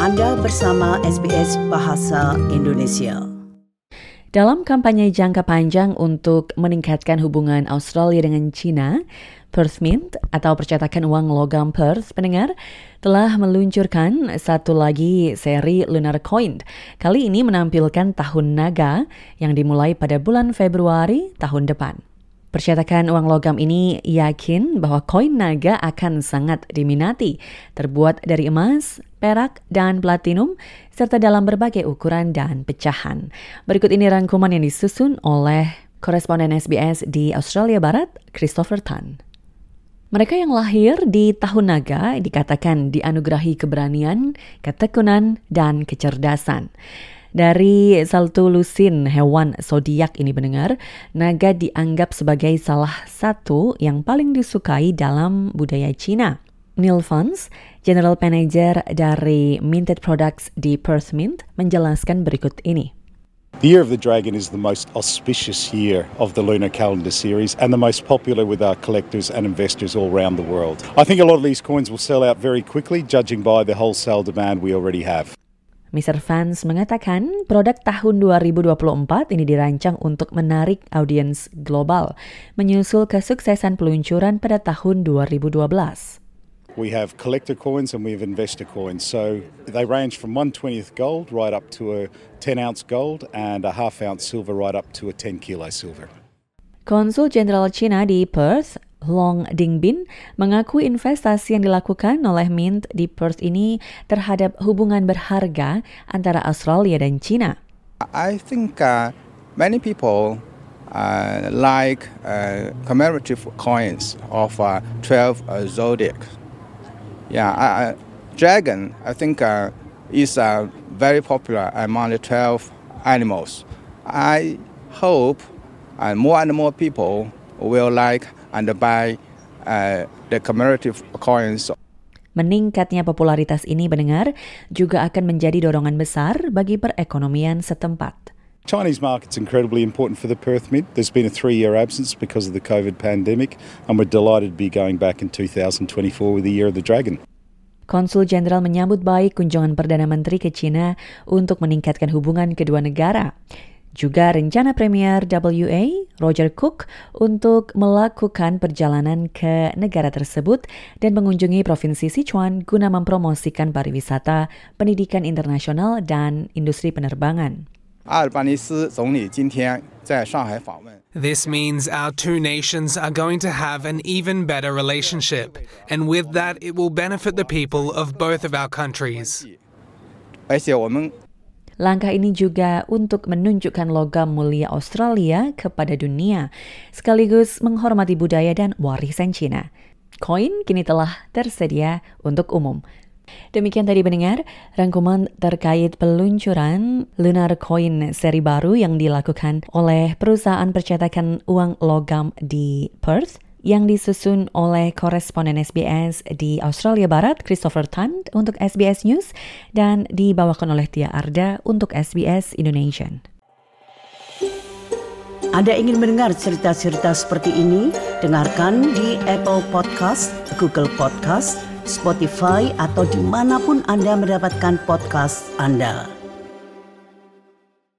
Anda bersama SBS Bahasa Indonesia. Dalam kampanye jangka panjang untuk meningkatkan hubungan Australia dengan China, Perth Mint atau percetakan uang logam Perth pendengar telah meluncurkan satu lagi seri Lunar Coin. Kali ini menampilkan tahun naga yang dimulai pada bulan Februari tahun depan. Percetakan uang logam ini yakin bahwa koin naga akan sangat diminati, terbuat dari emas, perak, dan platinum, serta dalam berbagai ukuran dan pecahan. Berikut ini rangkuman yang disusun oleh koresponden SBS di Australia Barat, Christopher Tan. Mereka yang lahir di tahun naga dikatakan dianugerahi keberanian, ketekunan, dan kecerdasan. Dari saltu lusin hewan zodiak ini mendengar, naga dianggap sebagai salah satu yang paling disukai dalam budaya Cina. Neil Fons, General Manager dari Minted Products di Perth Mint, menjelaskan berikut ini. The Year of the Dragon is the most auspicious year of the lunar calendar series and the most popular with our collectors and investors all around the world. I think a lot of these coins will sell out very quickly, judging by the wholesale demand we already have. Mr. Fans mengatakan produk tahun 2024 ini dirancang untuk menarik audiens global, menyusul kesuksesan peluncuran pada tahun 2012. We have collector coins and we have investor coins. So they range from 120th gold right up to a 10 ounce gold and a half ounce silver right up to a 10 kilo silver. Konsul Jenderal China di Perth, Long Dingbin mengaku investasi yang dilakukan oleh Mint di Perth ini terhadap hubungan berharga antara Australia dan China. I think uh, many people uh, like uh, commemorative coins of uh, 12 uh, zodiac. Yeah, uh, dragon, I think, uh, is uh, very popular among the 12 animals. I hope uh, more and more people will like and buy uh, the commemorative coins. Meningkatnya popularitas ini mendengar juga akan menjadi dorongan besar bagi perekonomian setempat. Chinese market's incredibly important for the Perth Mint. There's been a three-year absence because of the COVID pandemic, and we're delighted to be going back in 2024 with the Year of the Dragon. Konsul Jenderal menyambut baik kunjungan Perdana Menteri ke China untuk meningkatkan hubungan kedua negara. Juga rencana Premier WA, Roger Cook, untuk melakukan perjalanan ke negara tersebut dan mengunjungi Provinsi Sichuan guna mempromosikan pariwisata, pendidikan internasional, dan industri penerbangan. This means our two nations are going to have an even better relationship, and with that, it will benefit the people of both of our countries. Langkah ini juga untuk menunjukkan logam mulia Australia kepada dunia, sekaligus menghormati budaya dan warisan Cina. Koin kini telah tersedia untuk umum. Demikian tadi mendengar rangkuman terkait peluncuran Lunar Coin seri baru yang dilakukan oleh perusahaan percetakan uang logam di Perth yang disusun oleh koresponden SBS di Australia Barat, Christopher Tan untuk SBS News, dan dibawakan oleh Tia Arda untuk SBS Indonesian. Anda ingin mendengar cerita-cerita seperti ini? Dengarkan di Apple Podcast, Google Podcast, Spotify, atau di mana pun Anda mendapatkan podcast Anda.